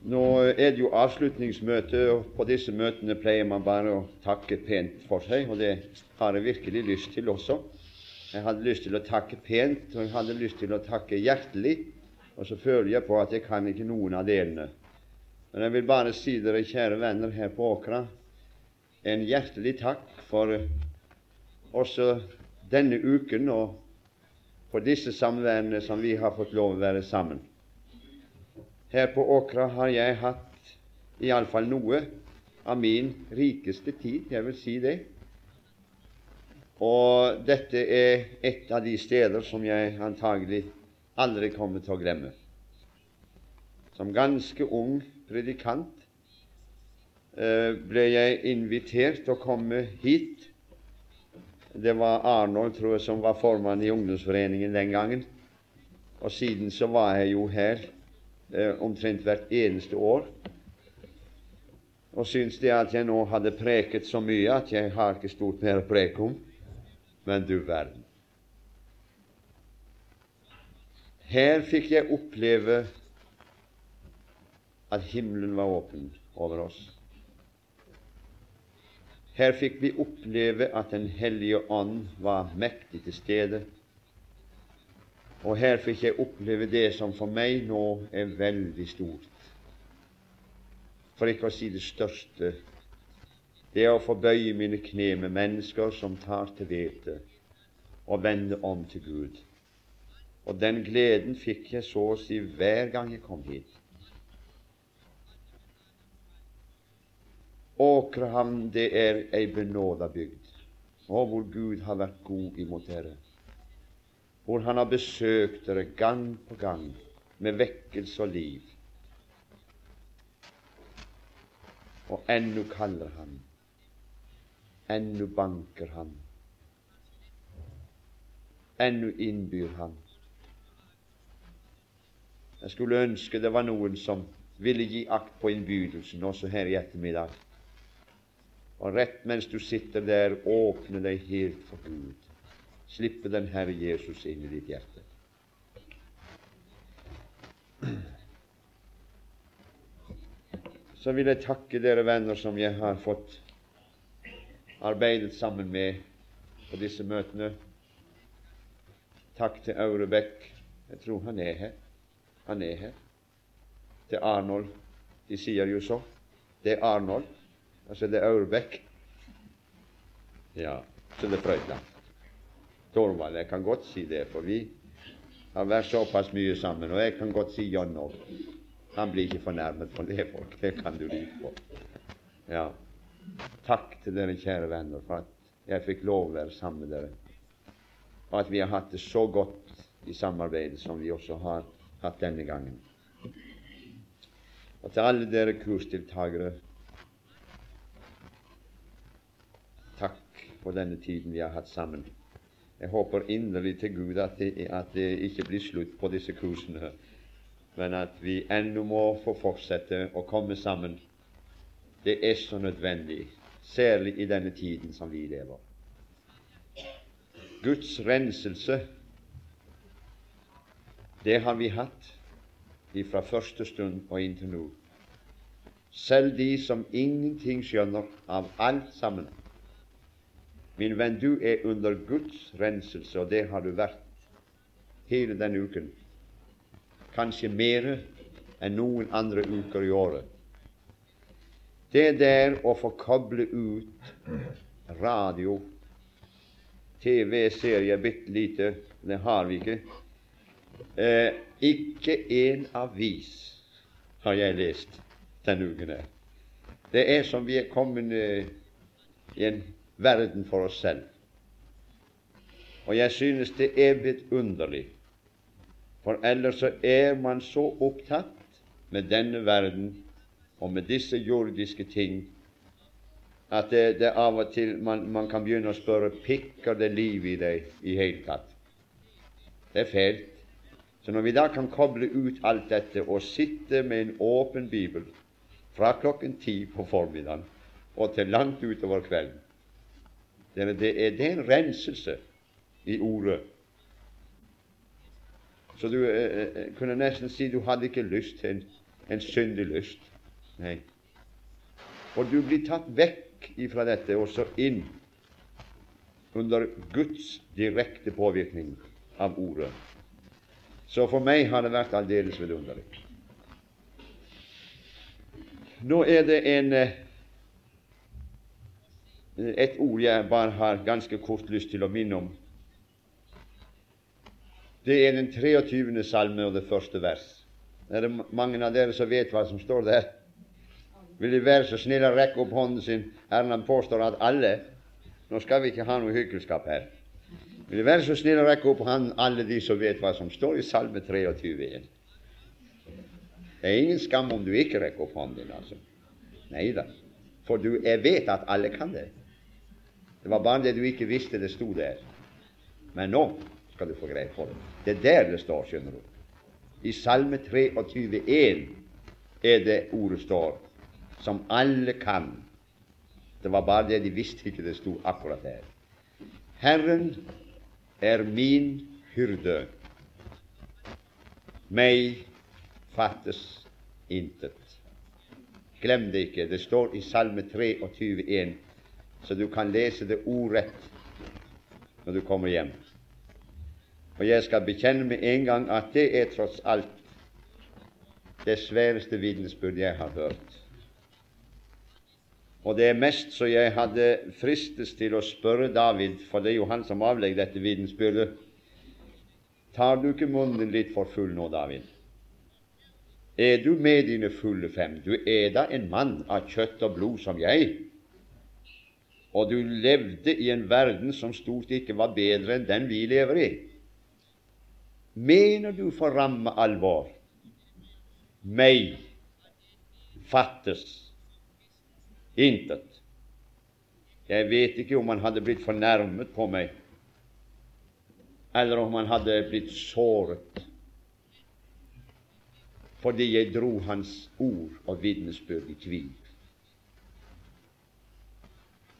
Nå er det jo avslutningsmøte, og på disse møtene pleier man bare å takke pent for seg, og det har jeg virkelig lyst til også. Jeg hadde lyst til å takke pent, og jeg hadde lyst til å takke hjertelig, og så føler jeg på at jeg kan ikke noen av delene. Men jeg vil bare si dere, kjære venner her på Åkra, en hjertelig takk for også denne uken og for disse samværene som vi har fått lov å være sammen. Her på Åkra har jeg hatt iallfall noe av min rikeste tid, jeg vil si det. Og dette er et av de steder som jeg antagelig aldri kommer til å glemme. Som ganske ung predikant eh, ble jeg invitert til å komme hit. Det var Arnold, tror jeg, som var formann i ungdomsforeningen den gangen. Og siden så var jeg jo her omtrent hvert eneste år. Og syns det at jeg nå hadde preket så mye at jeg har ikke stort mer å preke om. Men du verden. Her fikk jeg oppleve at himmelen var åpen over oss. Her fikk vi oppleve at Den hellige ånd var mektig til stede og her fikk jeg oppleve det som for meg nå er veldig stort, for ikke å si det største. Det er å få bøye mine kne med mennesker som tar til vete og vende om til Gud. Og den gleden fikk jeg så å si hver gang jeg kom hit. Åkrehamn, det er ei benåda bygd, og hvor Gud har vært god imot dere hvor han har besøkt dere gang på gang med vekkelse og liv. Og ennå kaller han, ennå banker han, ennå innbyr han. Jeg skulle ønske det var noen som ville gi akt på innbydelsen også her i ettermiddag. Og rett mens du sitter der, åpne deg helt for Gud slippe den Herre Jesus inn i ditt hjerte. Så vil jeg takke dere venner som jeg har fått arbeidet sammen med på disse møtene. Takk til Aurebekk. Jeg tror han er her. Han er her. Til Arnold. De sier jo så. Det er Arnold. Altså det er Aurebekk. Ja, så det er Frøyland. Torvald. Jeg kan godt si det, for vi har vært såpass mye sammen. Og jeg kan godt si John òg. Han blir ikke fornærmet for det, folk. Det kan du lite på. Ja. Takk til dere kjære venner for at jeg fikk lov å være sammen med dere, og at vi har hatt det så godt i samarbeidet som vi også har hatt denne gangen. Og til alle dere kursdeltakere takk for denne tiden vi har hatt sammen. Jeg håper inderlig til Gud at det, at det ikke blir slutt på disse kursene, men at vi ennå må få fortsette å komme sammen. Det er så nødvendig, særlig i denne tiden som vi lever. Guds renselse, det har vi hatt fra første stund og inntil nå. Selv de som ingenting skjønner av alt sammen, Min venn, du er under Guds renselse, og det har du vært hele denne uken. Kanskje mer enn noen andre uker i året. Det der å få koble ut radio, TV ser jeg bitte lite, det har vi ikke. Eh, ikke en avis har jeg lest denne uken. her. Det er som vi er kommet eh, i en verden for oss selv. Og jeg synes det er vidunderlig, for ellers så er man så opptatt med denne verden og med disse jordiske ting at det, det av og til man, man, kan begynne å spørre pikker det liv i deg i hele tatt. Det er fælt. Så når vi da kan koble ut alt dette og sitte med en åpen bibel fra klokken ti på formiddagen og til langt utover kvelden det er, det er en renselse i ordet. Så du eh, eh, kunne nesten si du hadde ikke lyst til en, en syndig lyst. Nei. Og du blir tatt vekk ifra dette og så inn under Guds direkte påvirkning av ordet. Så for meg har det vært aldeles vidunderlig. Nå er det en eh, et ord jeg bare har ganske kort lyst til å minne om. Det er den 23. salme og det første vers. Er det mange av dere som vet hva som står der? Vil De være så snille å rekke opp hånden sin? Erland påstår at alle Nå skal vi ikke ha noe hykkelskap her. Vil De være så snille å rekke opp hånden, alle de som vet hva som står i Salme 23? Det er ingen skam om du ikke rekker opp hånden din, altså. Nei da. For du, jeg vet at alle kan det. Det var bare det du ikke visste det sto der. Men nå skal du få greie på det. Det er der det står, skjønner du. I Salme 23,1 er det ordet står, som alle kan. Det var bare det de visste ikke det sto akkurat der. Herren er min hyrde. Meg fattes intet. Glem det ikke. Det står i Salme 23,1 så du kan lese det ordrett når du kommer hjem. Og jeg skal bekjenne med en gang at det er tross alt det sværeste vitnesbyrd jeg har hørt. Og det er mest så jeg hadde fristes til å spørre David, for det er jo han som avlegger dette vitnesbyrdet. Tar du ikke munnen litt for full nå, David? Er du med dine fulle fem? Du er da en mann av kjøtt og blod som jeg og du levde i en verden som stort ikke var bedre enn den vi lever i. Mener du for ramme alvor meg fattes intet? Jeg vet ikke om han hadde blitt fornærmet på meg, eller om han hadde blitt såret fordi jeg dro hans ord og vitnesbyrd i tvil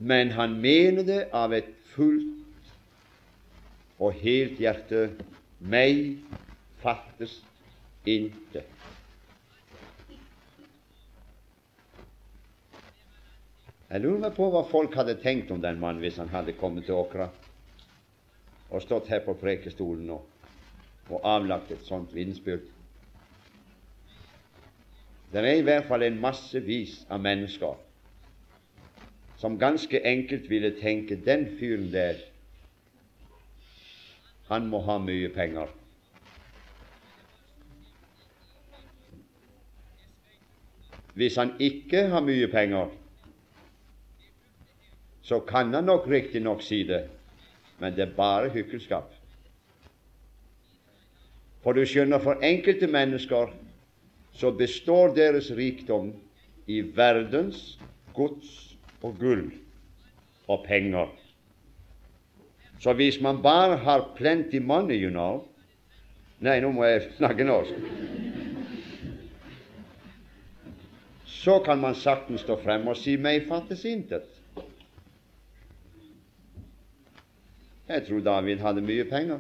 men han mener det av et fullt og helt hjerte. Meg fattes intet. Jeg lurer meg på hva folk hadde tenkt om den mannen hvis han hadde kommet til Åkra og stått her på prekestolen og, og avlagt et sånt vitnesbyrd. Det er i hvert fall en massevis av mennesker som ganske enkelt ville tenke den fyren der, han må ha mye penger. Hvis han ikke har mye penger, så kan han nok riktignok si det, men det er bare hykkelskap. For du skjønner, for enkelte mennesker så består deres rikdom i verdens, gods og gull og penger. Så hvis man bare har plenty money, you know Nei, nå må jeg snakke norsk. Så kan man saktens stå frem og si 'meg fattes intet'. Jeg tror David hadde mye penger.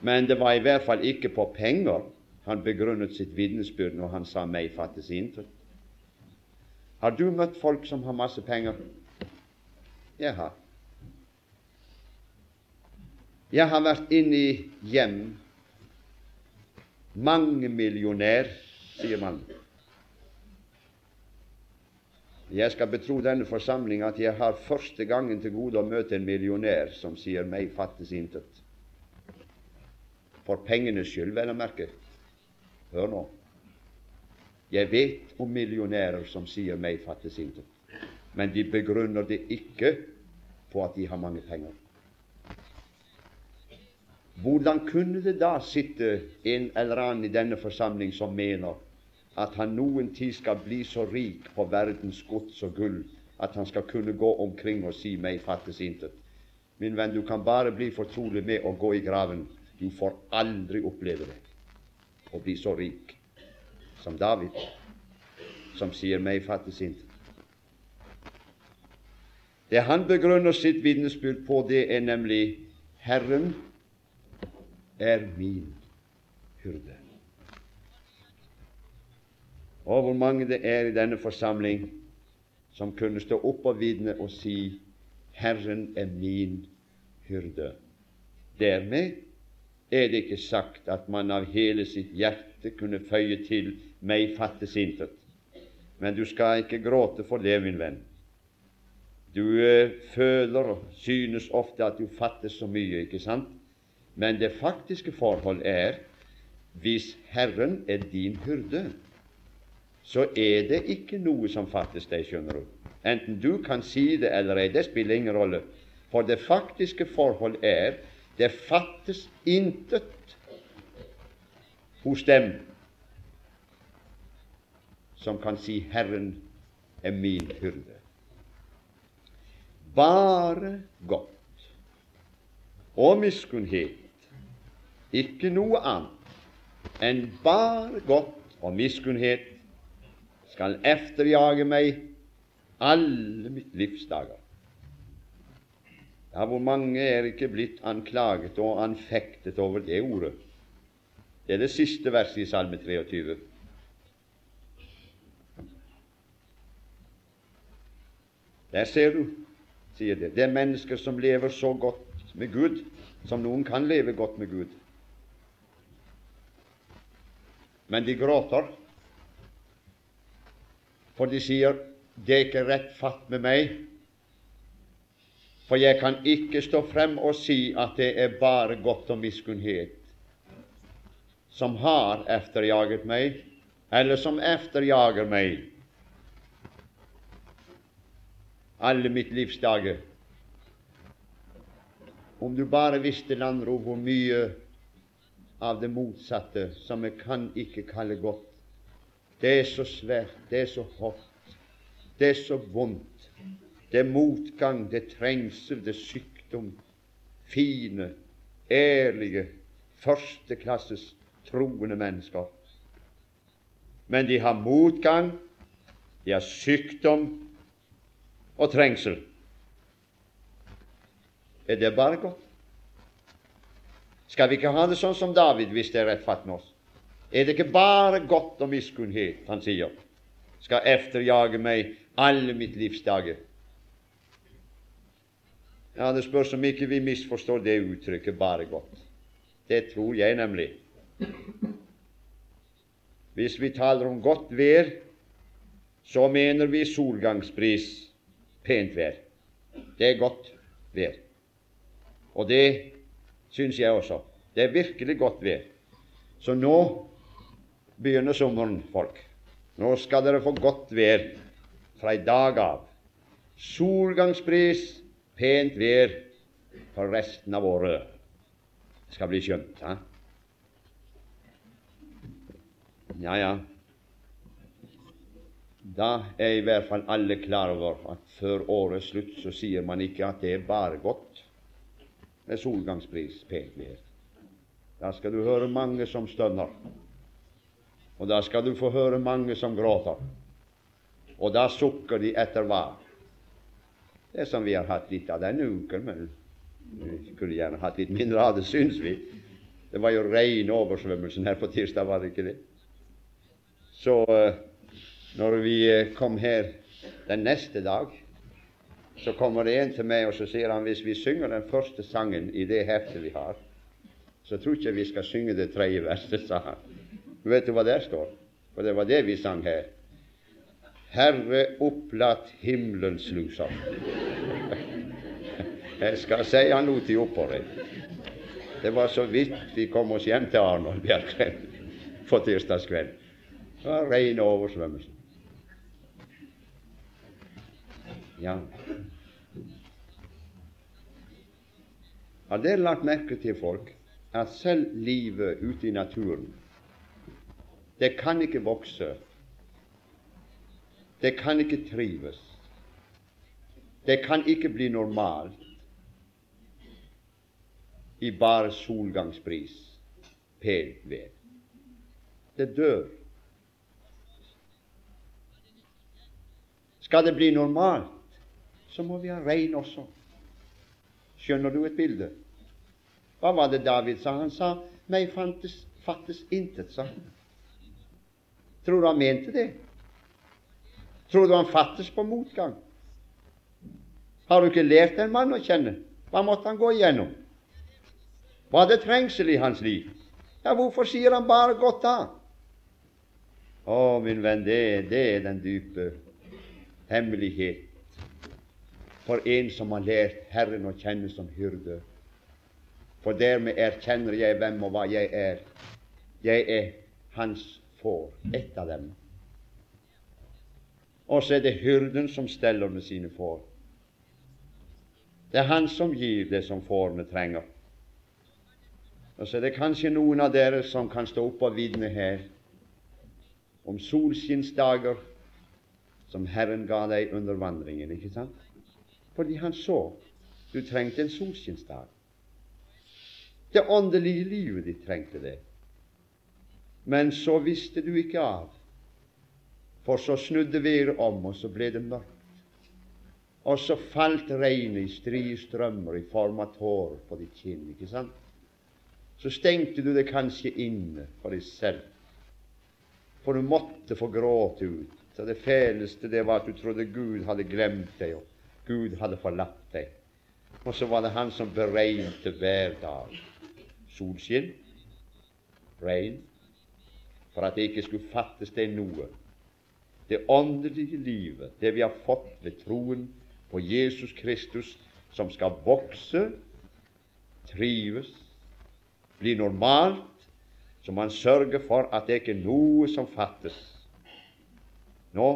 Men det var i hvert fall ikke på penger han begrunnet sitt vitnesbyrd når han sa 'meg fattes intet'. Har du møtt folk som har masse penger? Jeg har. Jeg har vært inne i hjem mange millionær, sier man. Jeg skal betro denne forsamling at jeg har første gangen til gode å møte en millionær som sier 'meg fattes intet'. For pengenes skyld, vel å merke. Hør nå. Jeg vet om millionærer som sier 'meg fattes intet', men de begrunner det ikke på at de har mange penger. Hvordan kunne det da sitte en eller annen i denne forsamling som mener at han noen tid skal bli så rik på verdens gods og gull at han skal kunne gå omkring og si 'meg fattes intet'? Min venn, du kan bare bli fortrolig med å gå i graven. Du får aldri oppleve det å bli så rik som David, som sier 'meg fattes intet'. Det han begrunner sitt vitnesbyrd på, det er nemlig 'Herren er min hyrde. Og hvor mange det er i denne forsamling som kunne stå opp og vitne og si Herren er min hyrde. Dermed er det ikke sagt at man av hele sitt hjerte kunne føye til meg fattes intet. Men du skal ikke gråte for det, min venn. Du eh, føler og synes ofte at du fattes så mye, ikke sant? Men det faktiske forhold er hvis Herren er din hyrde, så er det ikke noe som fattes deg, skjønner du. Enten du kan si det eller ei, det spiller ingen rolle. For det faktiske forhold er det fattes intet hos dem som kan si 'Herren er min hyrde'. Bare godt og miskunnhet, ikke noe annet enn bare godt og miskunnhet skal efterjage meg alle mitt livs dager. Ja, hvor mange er ikke blitt anklaget og anfektet over det ordet? Det er det siste verset i Salme 23. Der ser du, sier det. Det er mennesker som lever så godt med Gud som noen kan leve godt med Gud. Men de gråter, for de sier det er ikke rett fatt med meg, for jeg kan ikke stå frem og si at det er bare godt og miskunnhet som har efterjaget meg, eller som efterjager meg alle mitt livs dager. Om du bare visste, Landro, hvor mye av det motsatte som jeg kan ikke kalle godt. Det er så svært, det er så hardt, det er så vondt. Det er motgang, det er trengsel, det er sykdom. Fine, ærlige, førsteklasses troende mennesker. Men de har motgang, de har sykdom og trengsel. Er det bare godt? Skal vi ikke ha det sånn som David, hvis det er rett fatt med oss? Er det ikke bare godt og miskunnhet han sier, skal efterjage meg alle mitt livs dager? Ja, Det spørs om ikke vi misforstår det uttrykket 'bare godt'. Det tror jeg nemlig. Hvis vi taler om godt vær, så mener vi solgangsbris, pent vær. Det er godt vær. Og det syns jeg også. Det er virkelig godt vær. Så nå begynner sommeren, folk. Nå skal dere få godt vær fra i dag av. Solgangsbris, pent vær for resten av året. Det skal bli skjønt. Ha? Ja, ja. Da er i hvert fall alle klar over at før årets slutt så sier man ikke at det er bare godt med solgangspris, pent vær. Da skal du høre mange som stønner, og da skal du få høre mange som gråter. Og da sukker de etter hva? Det er som vi har hatt litt av denne uken, men vi skulle gjerne hatt litt mindre av det, syns vi. Det var jo rein oversvømmelsen her på tirsdag, var det ikke det? Så eh, når vi eh, kom her den neste dag, så kommer det en til meg og så sier han hvis vi synger den første sangen i det heftet vi har, så tror ikke vi skal synge det tredje verset, sa han. Vet du hva der står? For det var det vi sang her. Herre, opplatt himmelens sluser. Jeg skal si han lot de oppover. Det var så vidt vi kom oss hjem til Arnold Bjerkreim på tirsdagskveld. Det var rein oversvømmelse. Ja. Har dere lagt merke til, folk, at selv livet ute i naturen, det kan ikke vokse det kan ikke trives. Det kan ikke bli normalt i bare solgangsbris, pent ved. Det dør. Skal det bli normalt, så må vi ha regn også. Skjønner du et bilde? Hva var det David sa? Han sa meg fantes fattes intet, sa han. Tror du han mente det? Tror du han fattes på motgang? Har du ikke lært en mann å kjenne? Hva måtte han gå igjennom? Var det trengsel i hans liv? Ja, hvorfor sier han bare godt da? Å, min venn, det, det er den dype hemmelighet for en som har lært Herren å kjenne som hyrde. For dermed erkjenner jeg hvem og hva jeg er. Jeg er hans får, ett av dem. Og så er det hyrden som steller med sine får. Det er han som gir det som fårene trenger. Og så er det kanskje noen av dere som kan stå opp og vitne her om solskinnsdager som Herren ga deg under vandringen, ikke sant? Fordi han så du trengte en solskinnsdag. Det åndelige livet ditt trengte det. Men så visste du ikke av, for så snudde været om, og så ble det mørkt. Og så falt regnet i strie strømmer i form av tårer på ditt kinn. ikke sant? Så stengte du det kanskje inne for deg selv, for du måtte få gråte ut. Så det fæleste det var at du trodde Gud hadde glemt deg, og Gud hadde forlatt deg. Og så var det Han som beregnet hver dag solskinn, regn, for at det ikke skulle fattes deg noe. Det åndelige livet, det vi har fått ved troen på Jesus Kristus, som skal vokse, trives, bli normalt, så man sørger for at det ikke er noe som fattes. Nå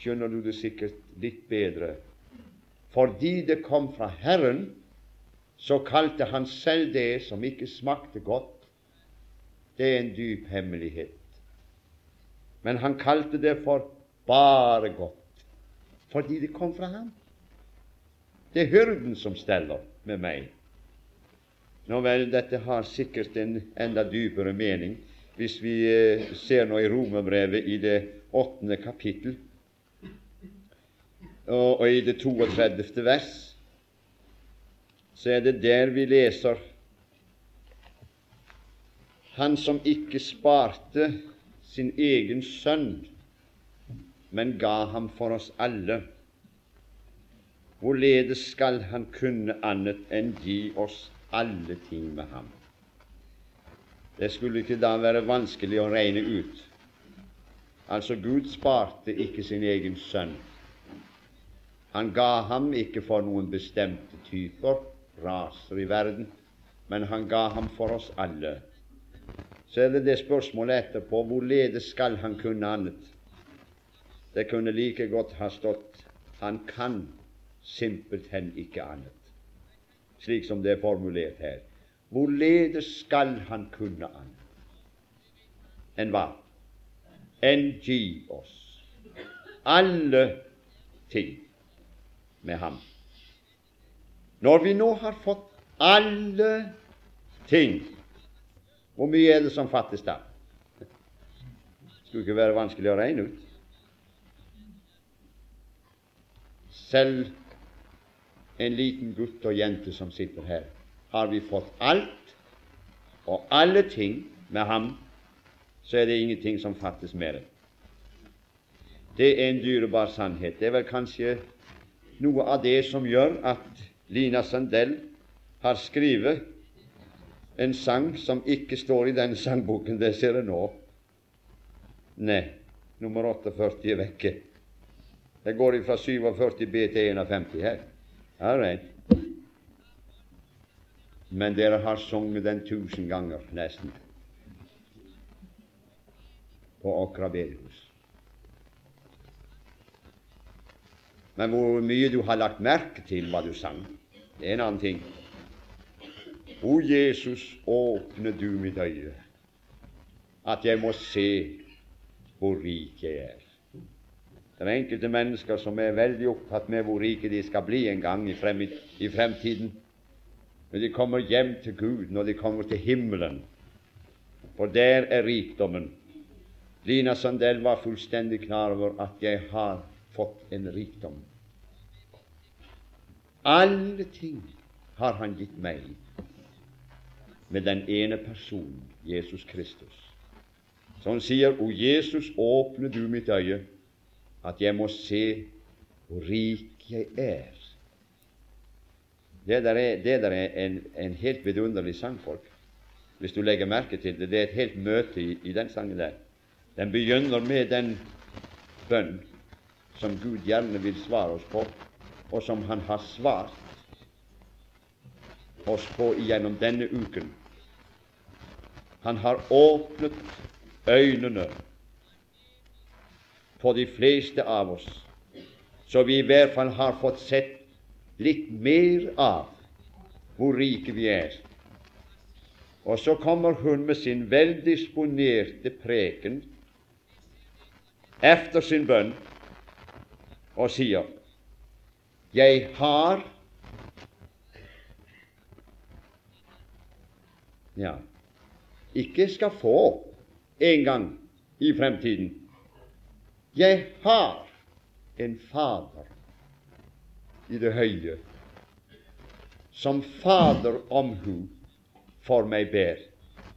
skjønner du det sikkert litt bedre. Fordi det kom fra Herren, så kalte han selv det som ikke smakte godt. Det er en dyp hemmelighet. Men han kalte det for bare godt, fordi det kom fra ham. Det er hyrden som steller med meg. Nå vel, dette har sikkert en enda dypere mening hvis vi eh, ser nå i Romerbrevet i det åttende kapittel og, i det 32. vers, så er det der vi leser Han som ikke sparte sin egen sønn, men ga ham for oss alle. Hvorledes skal han kunne annet enn gi oss alle ting med ham? Det skulle ikke da være vanskelig å regne ut. Altså, Gud sparte ikke sin egen sønn. Han ga ham ikke for noen bestemte typer, raser i verden, men han ga ham for oss alle så er det det spørsmålet etterpå hvorledes skal han kunne annet? Det kunne like godt ha stått han kan simpelthen ikke annet, slik som det er formulert her. Hvorledes skal han kunne annet enn hva? Enn gi oss alle ting med ham. Når vi nå har fått alle ting hvor mye er det som fattes da? Det skulle ikke være vanskelig å regne ut. Selv en liten gutt og jente som sitter her, har vi fått alt og alle ting med ham, så er det ingenting som fattes mer. Det er en dyrebar sannhet. Det er vel kanskje noe av det som gjør at Lina Sandell har skrevet en sang som ikke står i denne sangboken. Det ser jeg nå. Nei, nummer 48 er vekke. Det går fra 47 B til 51 her. All right. Men dere har sunget den tusen ganger, nesten, på Åkra bedehus. Men hvor mye du har lagt merke til hva du sang, det er en annen ting. O Jesus, åpne du mitt øye, at jeg må se hvor rik jeg er. Det er enkelte mennesker som er veldig opptatt med hvor rike de skal bli en gang i, frem, i fremtiden. Når de kommer hjem til Gud, når de kommer til himmelen. For der er rikdommen. Lina Sandell var fullstendig klar over at jeg har fått en rikdom. Alle ting har Han gitt meg. med den ene personen, Jesus Kristus. Så han sier, O Jesus, åpne du mitt øye, at jeg må se hvor rik jeg er. Det der er, det der er en, en, helt vidunderlig sangfolk. Hvis du legger merke til det. Det er et helt møte i, i den sangen der. Den begynner med den bønn som Gud gjerne vil svare oss på, og som Han har svart oss på gjennom denne uken. Han har åpnet øynene på de fleste av oss, så vi i hvert fall har fått sett litt mer av hvor rike vi er. Og så kommer hun med sin veldisponerte preken efter sin bønn og sier Jeg har Ja, ikke skal få en gang i fremtiden. Jeg har en Fader i det høye, som Fader omhu for meg ber.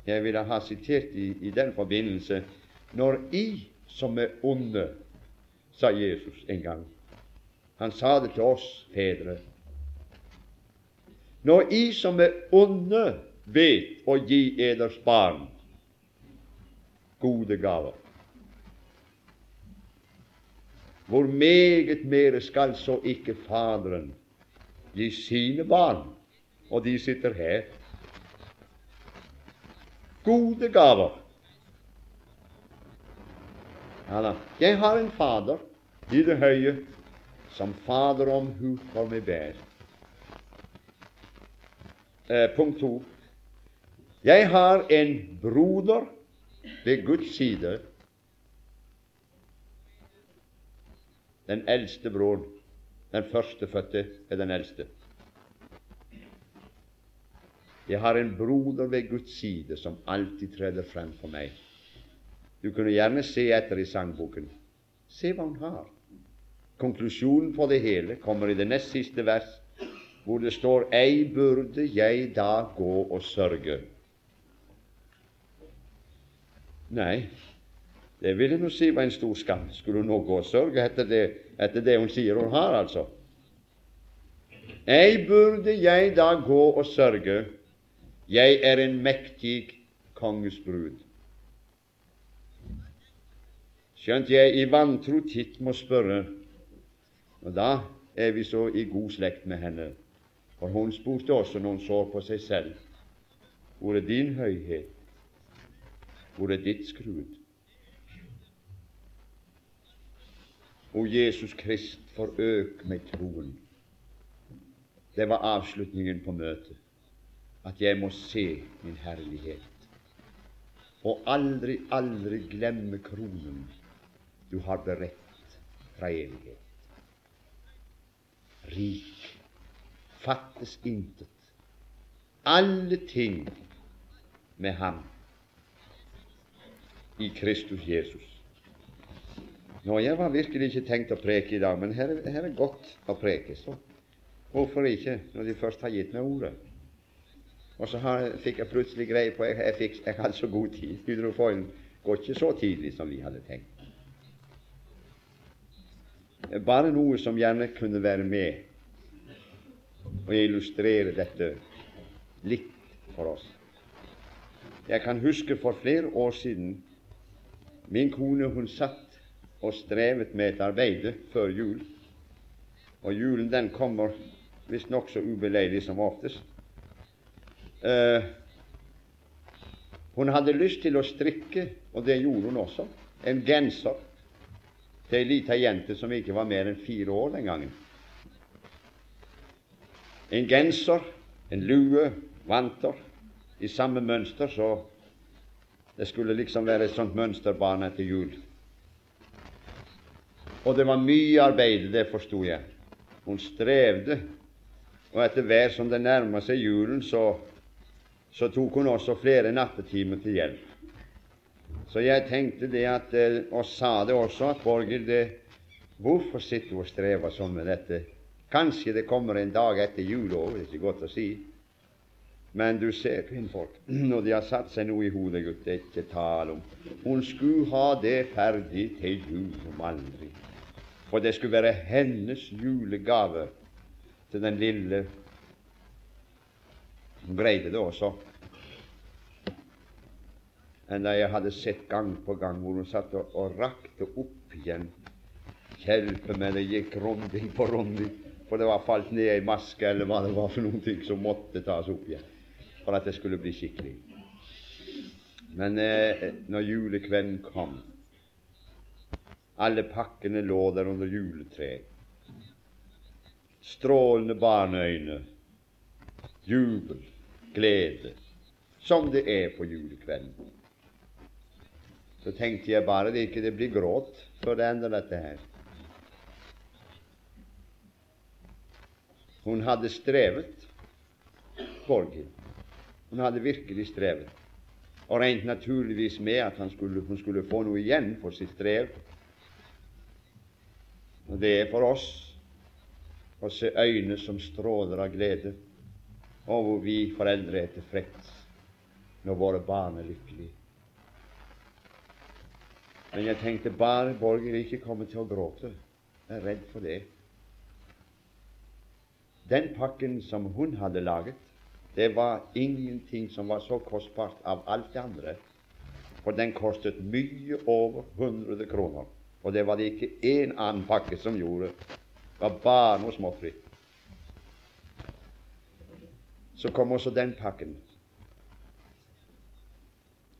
Jeg ville ha sitert i, i den forbindelse når I som er onde, sa Jesus en gang. Han sa det til oss fedre. Når I som er onde, vet å gi eders barn gode gaver, hvor meget mere skal så ikke Faderen gi sine barn, og de sitter her, gode gaver. Jeg har en Fader i det høye, som Fader omhu for meg ber. Eh, punkt to. Jeg har en broder ved Guds side den eldste broren. Den førstefødte er den eldste. Jeg har en broder ved Guds side som alltid treder frem for meg. Du kunne gjerne se etter i sangboken. Se hva hun har. Konklusjonen på det hele kommer i det nest siste vers, hvor det står Ei burde jeg da gå og sørge. Nei, det vil jeg nå si var en stor skam. Skulle hun nå gå og sørge etter det, etter det hun sier hun har, altså? Ei burde jeg da gå og sørge, jeg er en mektig konges brud. Skjønt jeg i vantro titt må spørre, og da er vi så i god slekt med henne, for hun spurte også når hun så på seg selv, hvor er din høyhet, hvor er ditt skrud? O Jesus Krist, forøk meg troen. Det var avslutningen på møtet. At jeg må se min herlighet. Og aldri, aldri glemme kronen du har beredt fra evighet. Rik, fattes intet. Alle ting med ham i Kristus Jesus. Nå, Jeg var virkelig ikke tenkt å preke i dag, men her, her er godt å preke. Så hvorfor ikke, når de først har gitt meg ordet? Og så har, fikk jeg plutselig greie på Jeg, jeg, fikk, jeg hadde så god tid. Hydrofoilen går ikke så tidlig som vi hadde tenkt. Bare noe som gjerne kunne være med og illustrere dette litt for oss. Jeg kan huske for flere år siden min kone hun satt og strevet med et arbeide før jul. Og julen den kommer visst nokså ubeleilig som oftest. Uh, hun hadde lyst til å strikke, og det gjorde hun også, en genser til ei lita jente som ikke var mer enn fire år den gangen. En genser, en lue, vanter i samme mønster, så det skulle liksom være et sånt mønsterbarn etter jul. Og det var mye arbeid, det forsto jeg. Hun strevde, og etter hvert som det nærma seg julen, så, så, tok hun også flere nattetimer til hjelp. Så jeg tenkte det at, eh, og sa det også, at Borghild, hvorfor sitter du og strever sånn med dette? Kanskje det kommer en dag etter jul òg, det er ikke godt å si. Men du ser kvinnfolk, når de har satt seg noe i hodet, gutt, det er ikke tale om. Hun skulle ha det ferdig til jul som aldri. For det skulle være hennes julegave til den lille Hun greide det også. Enda jeg hadde sett gang på gang hvor hun satt og, og rakte opp igjen. Hjelpe meg, det gikk runding på runding, for det var falt ned ei maske eller hva det var for noen ting som måtte tas opp igjen for at det skulle bli skikkelig. Men eh, når julekvelden kom Alle pakkene lå der under juletreet. Strålende barneøyne, jubel, glede, som det er på julekvelden. Så tenkte jeg bare det ikke det blir gråt før det ender, dette her. Hun hadde strevet, Borghild. Hun hadde virkelig strevet, og regnet naturligvis med at skulle, hun skulle få noe igjen for sitt strev. Og det er for oss å se øyne som stråler av glede, og hvor vi foreldre er tilfreds når våre barn er lykkelige. Men jeg tenkte bare Borger ikke kommer til å gråte. Jeg er redd for det. Den pakken som hun hadde laget, det var ingenting som var så kostbart av alt det andre. For den kostet mye over 100 kroner. Og det var det ikke én annen pakke som gjorde. Det var bare noe småfritt. Så kom også den pakken.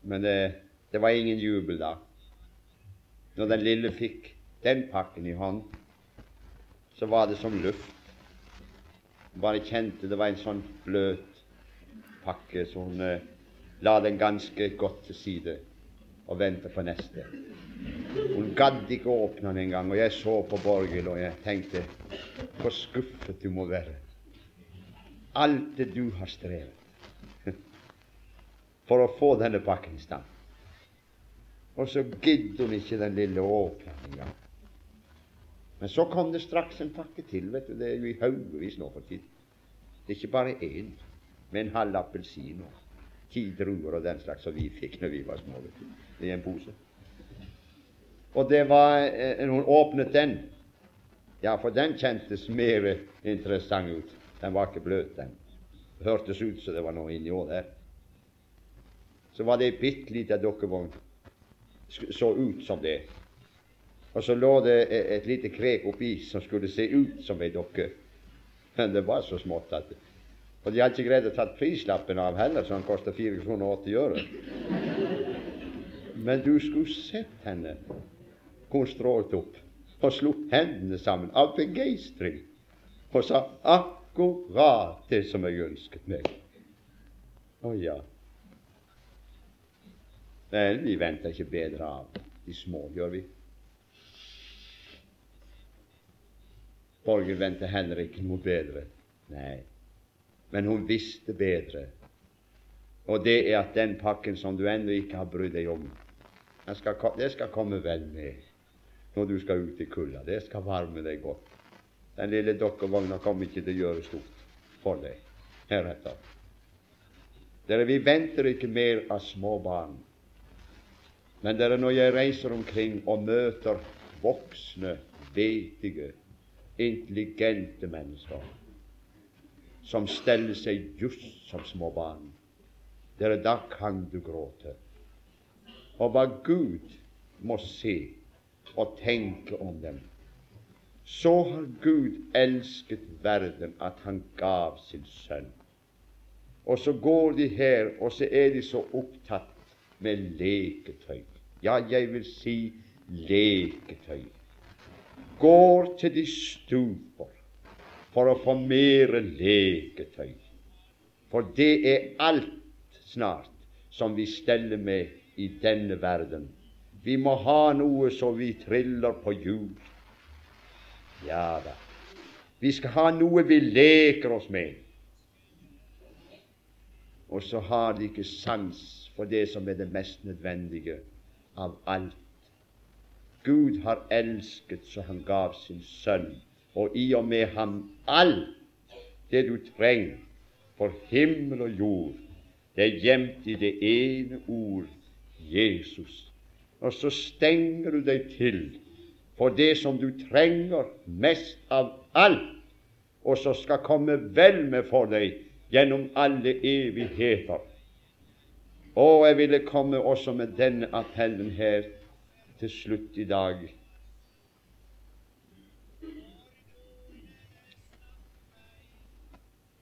Men det, det var ingen jubel da. Når den lille fikk den pakken i hånd, så var det som luft. Bare kjente det var en sånn bløt pakke, så hun eh, la den ganske godt til side og ventet på neste. Hun gadd ikke å åpne den engang, og jeg så på Borghild, og jeg tenkte hvor skuffet du må være. Alt det du har strevet for å få denne pakken i stand. Og så gidder hun ikke den lille åpningen engang. Men så kom det straks en pakke til. vet du, Det er jo i haugevis nå for tiden. Det er ikke bare én med en halv appelsin og ti druer og den slags som vi fikk når vi var små, i en pose. Og det var eh, hun åpnet den Ja, for den kjentes mer interessant ut. Den var ikke bløt, den. Det hørtes ut som det var noe inni òg der. Så var det ei bitte lita dokkevogn. Så ut som det. Og så lå det et lite krek oppi som skulle se ut som ei dokke. Men det var så smått at og de hadde ikke greid å ta prislappen av heller, så den kosta 4 kroner og 80 øre. Men du skulle sett henne. Hun strålte opp og slo hendene sammen av begeistring og sa akkurat det som jeg ønsket meg. Å ja. Vel, vi venter ikke bedre av de små, gjør vi? Borger venter heller ikke noe bedre. Nei men hun visste bedre. Og det er at den pakken som du ennå ikke har brydd deg om, skal, det skal, komme vel med når du skal ut i kulda. Det skal varme deg godt. Den lille dokkevogna kommer ikke til å gjøre stort for deg heretter. Dere, vi venter ikke mer av små barn. Men dere, når jeg reiser omkring og møter voksne, vetige, intelligente mennesker som steller seg just som små barn. Dere, da kan du gråte. Og hva Gud må se og tenke om dem. Så har Gud elsket verden at han gav sin sønn. Og så går de her, og så er de så opptatt med leketøy. Ja, jeg vil si leketøy. Går til de stuper for å få mere leketøy. For det er alt snart som vi steller med i denne verden. Vi må ha noe så vi triller på hjul. Ja da. Vi skal ha noe vi leker oss med. Og så har de ikke sans for det som er det mest nødvendige av alt. Gud har elsket så han gav sin sønn og i og med ham alt det du trenger For himmel og jord, det er gjemt i det ene ord Jesus. Og så stenger du deg til for det som du trenger mest av alt, og så skal komme vel med for deg gjennom alle evigheter. Og jeg ville komme også med denne appellen her til slutt i dag.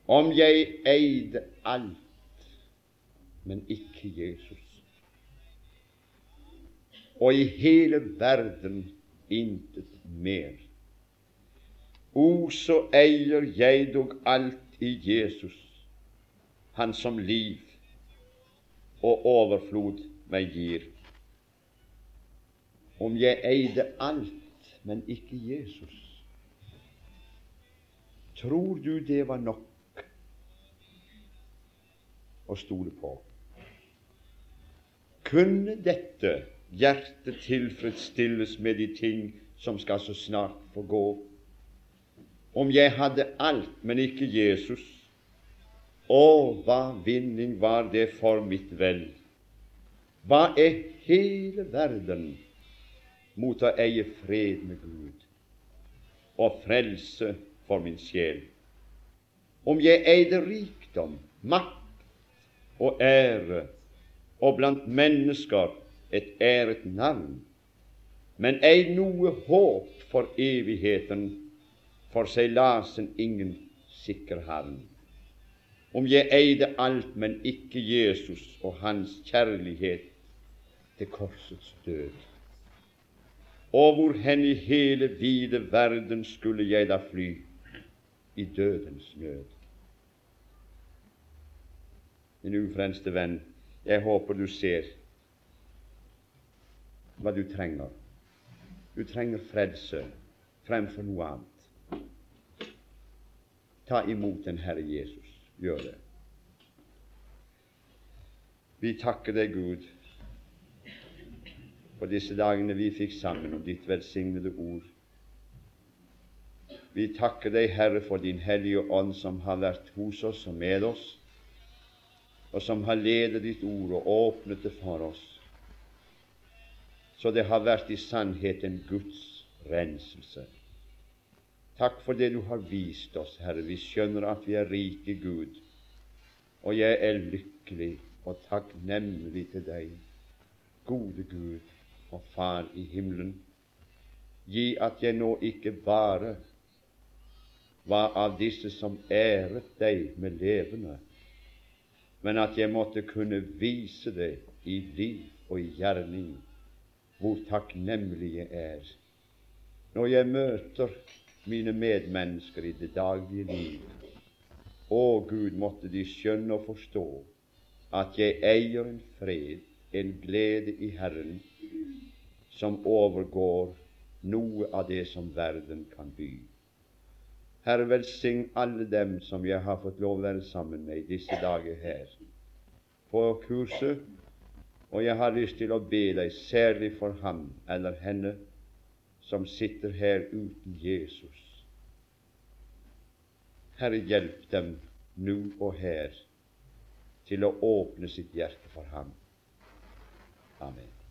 Om jeg eide alt, men ikke Jesus, og i hele verden intet mer. O, så eier jeg dog alt i Jesus, Han som liv og overflod meg gir. Om jeg eide alt, men ikke Jesus, tror du det var nok å stole på? Kunne dette hjertet tilfredsstilles med de ting som skal så snart få gå? Om jeg hadde alt, men ikke Jesus, å, hva vinning var det for mitt vel? Hva er hele verden mot å eie fred med Gud og frelse for min sjel? Om jeg eide rikdom, makt og ære, og blant mennesker et æret navn, men ei noe håp for evigheten, for seilasen ingen sikker havn om jeg eide alt, men ikke Jesus og hans kjærlighet til korsets død. Og hvor hen i hele vide verden skulle jeg da fly i dødens nød? Min ufrelste venn, jeg håper du ser hva du trenger. Du trenger frelse fremfor noe annet. Ta imot den Herre Jesus gjør det. Vi takker deg, Gud, for disse dagene vi fikk sammen om ditt velsignede ord. Vi takker deg, Herre, for din Hellige Ånd som har vært hos oss og med oss, og som har ledet ditt ord og åpnet det for oss. Så det har vært i sannhet en Guds renselse. Takk for det du har vist oss, Herre. Vi skjønner at vi er rike Gud, og jeg er lykkelig og takknemlig til deg, gode Gud og Far i himmelen. Gi at jeg nå ikke bare var av disse som æret deg med levende, men at jeg måtte kunne vise det i liv og i gjerning hvor takknemlig jeg er. Når jeg møter mine medmennesker i det daglige liv. Å Gud, måtte de skjønne og forstå at jeg eier en fred, en glede i Herren, som overgår noe av det som verden kan by. Herre, velsign alle dem som jeg har fått lov å være sammen med i disse dager her på kurset, og jeg har lyst til å be deg særlig for ham eller henne som sitter her uten Jesus. Herre, hjelp dem nå og her til å åpne sitt hjerte for ham. Amen.